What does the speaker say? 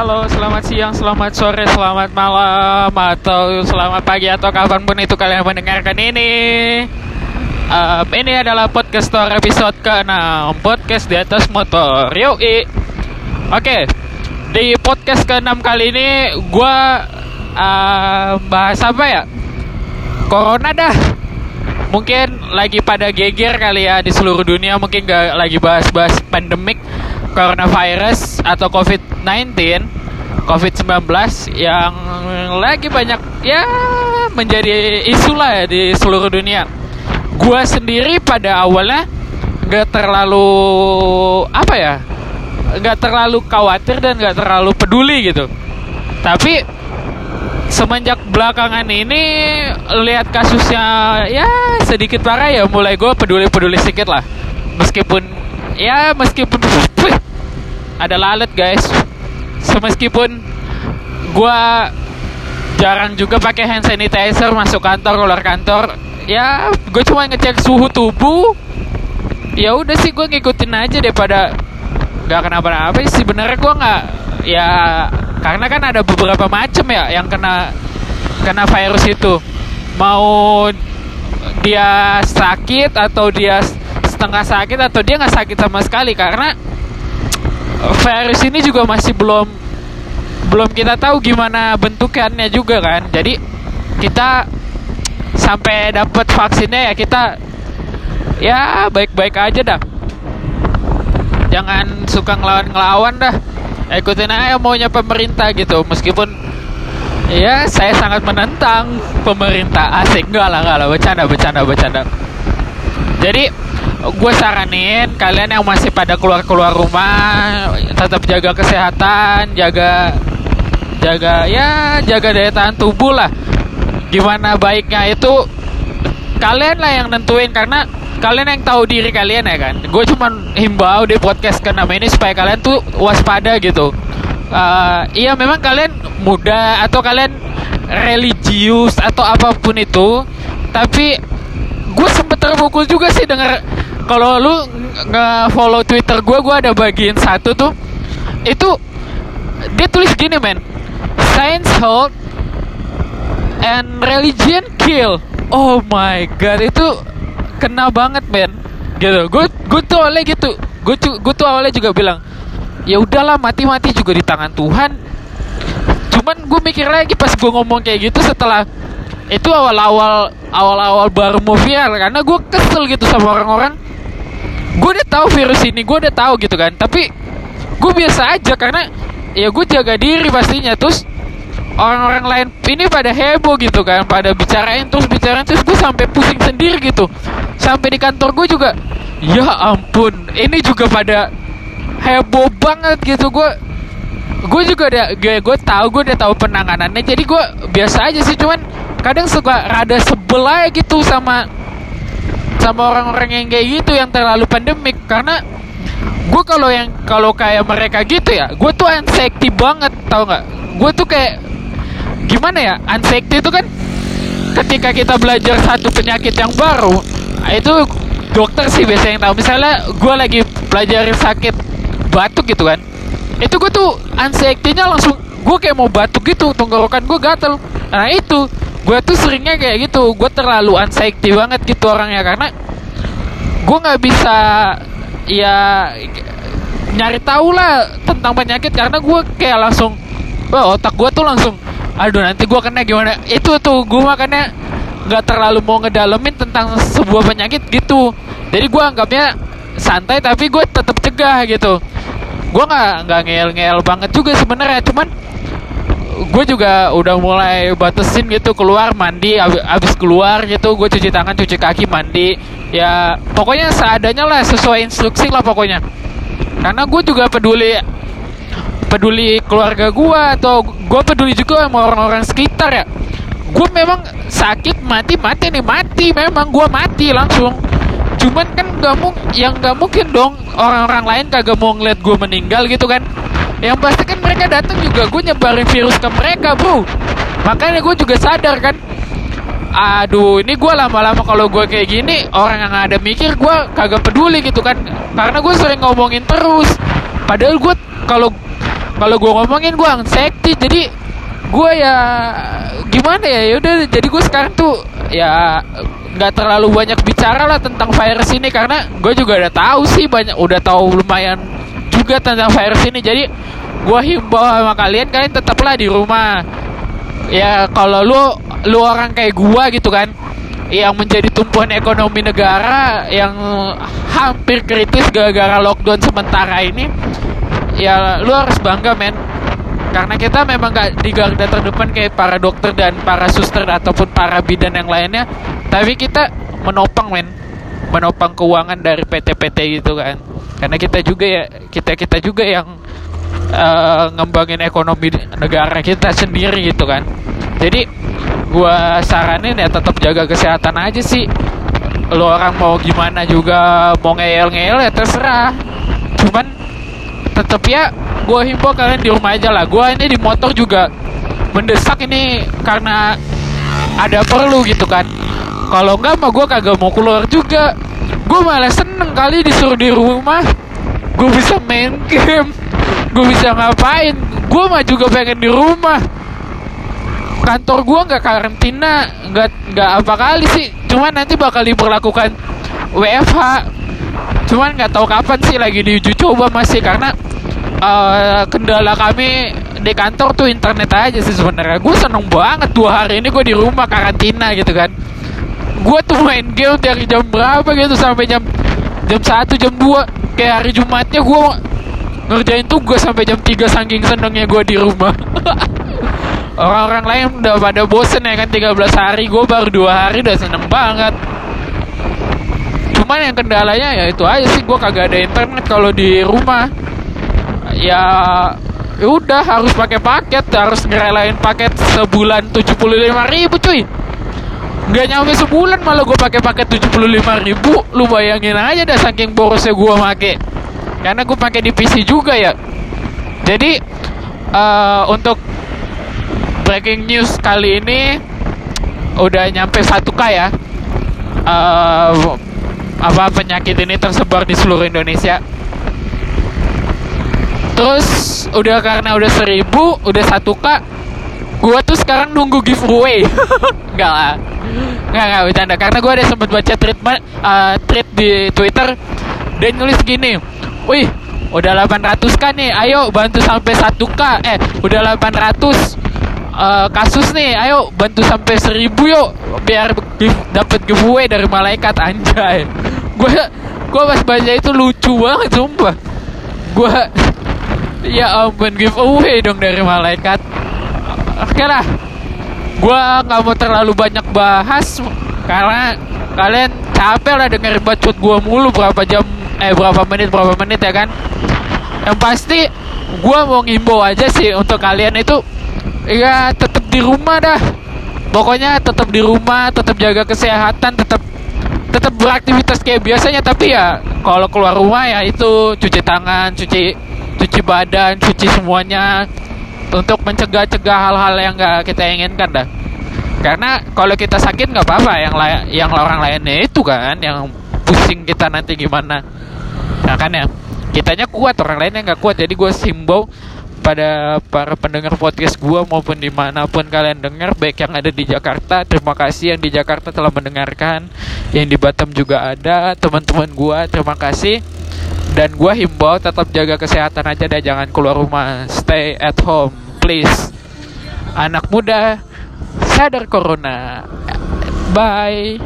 Halo, selamat siang, selamat sore, selamat malam, atau selamat pagi atau kapan pun itu kalian mendengarkan ini. Um, ini adalah podcast store episode ke-6 Podcast di atas motor. Yoi. Oke Di podcast ke-6 kali ini Gua uh, Bahas apa ya? Corona dah. Mungkin lagi pada geger kali ya Di seluruh dunia Mungkin gak lagi bahas-bahas pandemik Coronavirus Atau COVID-19 COVID-19 Yang lagi banyak Ya menjadi isu lah ya di seluruh dunia. Gua sendiri pada awalnya nggak terlalu apa ya nggak terlalu khawatir dan nggak terlalu peduli gitu. Tapi semenjak belakangan ini lihat kasusnya ya sedikit parah ya mulai gue peduli peduli sedikit lah. Meskipun ya meskipun ada lalat guys. Semeskipun gue jarang juga pakai hand sanitizer masuk kantor keluar kantor ya gue cuma ngecek suhu tubuh. Ya udah sih gue ngikutin aja daripada nggak kenapa-napa sih. Sebenarnya gue nggak ya karena kan ada beberapa macam ya yang kena kena virus itu. Mau dia sakit atau dia setengah sakit atau dia nggak sakit sama sekali karena virus ini juga masih belum belum kita tahu gimana bentukannya juga kan. Jadi kita sampai dapat vaksinnya ya kita ya baik-baik aja dah. Jangan suka ngelawan-ngelawan dah. Ikutin aja maunya pemerintah gitu. Meskipun ya saya sangat menentang pemerintah. Asik enggak lah enggak lah. Bercanda bercanda bercanda. Jadi gue saranin kalian yang masih pada keluar-keluar rumah tetap jaga kesehatan jaga jaga ya jaga daya tahan tubuh lah. Gimana baiknya itu kalian lah yang nentuin karena kalian yang tahu diri kalian ya kan. Gue cuman himbau di podcast ke ini supaya kalian tuh waspada gitu. Uh, iya memang kalian muda atau kalian religius atau apa pun itu tapi gue sempet terpukul juga sih denger kalau lu nge-follow twitter gue gue ada bagian satu tuh. Itu dia tulis gini men. Science hold and religion kill. Oh my god itu kena banget men. Gitu. Gue gue tuh awalnya gitu. Gue gue tuh awalnya juga bilang ya udahlah mati mati juga di tangan Tuhan. Cuman gue mikir lagi pas gue ngomong kayak gitu setelah itu awal-awal awal-awal baru mau viral karena gue kesel gitu sama orang-orang gue udah tahu virus ini gue udah tahu gitu kan. Tapi gue biasa aja karena ya gue jaga diri pastinya. Terus orang-orang lain ini pada heboh gitu kan pada bicarain terus bicarain terus gue sampai pusing sendiri gitu. Sampai di kantor gue juga ya ampun ini juga pada heboh banget gitu. Gue gue juga ada gue gue tahu gue udah tahu penanganannya. Jadi gue biasa aja sih cuman kadang suka rada sebel aja gitu sama sama orang-orang yang kayak gitu yang terlalu pandemik. Karena gue kalau yang kalau kayak mereka gitu ya gue tuh anxiety banget tau nggak? Gue tuh kayak gimana ya? Anxiety itu kan ketika kita belajar satu penyakit yang baru itu dokter sih biasanya yang tahu. Misalnya gue lagi belajarin sakit batuk gitu kan itu gue tuh anxiety-nya langsung gue kayak mau batuk gitu tenggorokan gue gatel. Nah itu gue tuh seringnya kayak gitu gue terlalu anxiety banget gitu orangnya karena gue nggak bisa ya nyari tahu lah tentang penyakit karena gue kayak langsung wah otak gue tuh langsung aduh nanti gue kena gimana? Itu tuh gue makanya nggak terlalu mau ngedalemin tentang sebuah penyakit gitu. Jadi gue anggapnya santai tapi gue tetap cegah gitu. Gue nggak nggak ngel ngel banget juga sebenarnya cuman gue juga udah mulai batasin gitu keluar mandi abis keluar gitu gue cuci tangan cuci kaki mandi. Ya pokoknya seadanya lah sesuai instruksi lah pokoknya. Karena gue juga peduli peduli keluarga gue atau gue peduli juga sama orang-orang sekitar ya. Gue memang sakit mati mati nih mati memang gue mati langsung. Cuman kan gak mau yang gak mungkin dong orang-orang lain kagak mau ngeliat gue meninggal gitu kan yang pasti kan mereka datang juga gue nyebarin virus ke mereka bro. Makanya gue juga sadar kan. Aduh ini gue lama-lama kalau gue kayak gini orang yang ada mikir gue kagak peduli gitu kan. Karena gue sering ngomongin terus. Padahal gue kalau kalau gue ngomongin gue anxiety jadi gue ya gimana ya? Yaudah jadi gue sekarang tuh ya nggak terlalu banyak bicara lah tentang virus ini. Karena gue juga udah tahu sih banyak udah tahu lumayan juga tentang virus ini. Jadi gue himbau sama kalian kalian tetaplah di rumah. Ya kalau lu lu orang kayak gua gitu kan yang menjadi tumpuan ekonomi negara yang hampir kritis gara-gara lockdown sementara ini ya lu harus bangga men. Karena kita memang gak di garda terdepan kayak para dokter dan para suster ataupun para bidan yang lainnya. Tapi kita menopang men. Menopang keuangan dari PT-PT gitu kan karena kita juga ya kita kita juga yang uh, ngembangin ekonomi negara kita sendiri gitu kan. Jadi gua saranin ya tetap jaga kesehatan aja sih. Lo orang mau gimana juga mau ngeyel-ngeyel ya terserah. Cuman tetap ya gua himbau kalian di rumah aja lah. Gua ini di motor juga mendesak ini karena ada perlu gitu kan. Kalau enggak mah gua kagak mau keluar juga gue malah seneng kali disuruh di rumah. Gue bisa main game. Gue bisa ngapain. Gue mah juga pengen di rumah. Kantor gua nggak karantina nggak nggak apa kali sih. Cuman nanti bakal diperlakukan WFH cuman nggak tahu kapan sih lagi diuji coba masih karena uh, kendala kami di kantor tuh internet aja sih sebenarnya. Gue seneng banget dua hari ini gue di rumah karantina gitu kan gue tuh main game dari jam berapa gitu sampai jam jam satu jam 2 kayak hari Jumatnya gue ngerjain tugas sampai jam 3 saking senengnya gue di rumah. Orang-orang lain udah pada bosen ya kan 13 hari. Gue baru dua hari udah seneng banget. Cuman yang kendalanya ya itu aja sih gue kagak ada internet kalau di rumah. Ya, ya udah harus pakai paket harus ngerelain paket sebulan 75 ribu cuy nggak nyampe sebulan malah gue pakai paket 75 ribu. Lu bayangin aja dah saking borosnya gue make. Karena gue pakai di PC juga ya. Jadi uh, untuk breaking news kali ini udah nyampe 1k ya. Uh, apa penyakit ini tersebar di seluruh Indonesia. Terus udah karena udah seribu udah 1k gua tuh sekarang nunggu giveaway. Enggak lah enggak enggak bercanda. Karena gua ada sempat baca tweet uh, tweet di Twitter dan nulis gini wih udah 800 k nih ayo bantu sampai 1k eh udah 800 uh, kasus nih ayo bantu sampai seribu yuk biar dapat giveaway dari malaikat anjay. Gue gue pas baca itu lucu banget sumpah. Gue ya ampun giveaway dong dari malaikat. Oke okay lah gue nggak mau terlalu banyak bahas karena kalian capek lah dengerin bacot gue mulu berapa jam eh berapa menit berapa menit ya kan. Yang pasti gue mau ngimbau aja sih untuk kalian itu ya tetap di rumah dah. Pokoknya tetap di rumah tetap jaga kesehatan tetap tetap beraktivitas kayak biasanya. Tapi ya kalau keluar rumah ya itu cuci tangan cuci cuci badan cuci semuanya untuk mencegah-cegah hal-hal yang nggak kita inginkan dah. Karena kalau kita sakit nggak apa-apa yang la- yang orang lainnya itu kan yang pusing kita nanti gimana. Nah kan ya kitanya kuat orang lainnya nggak kuat. Jadi gue simbol pada para pendengar podcast gua maupun di mana pun kalian dengar baik yang ada di Jakarta terima kasih yang di Jakarta telah mendengarkan. Yang di Batam juga ada teman-teman gua terima kasih. Dan gua himbau tetap jaga kesehatan aja dan jangan keluar rumah stay at home please anak muda sadar corona. Bye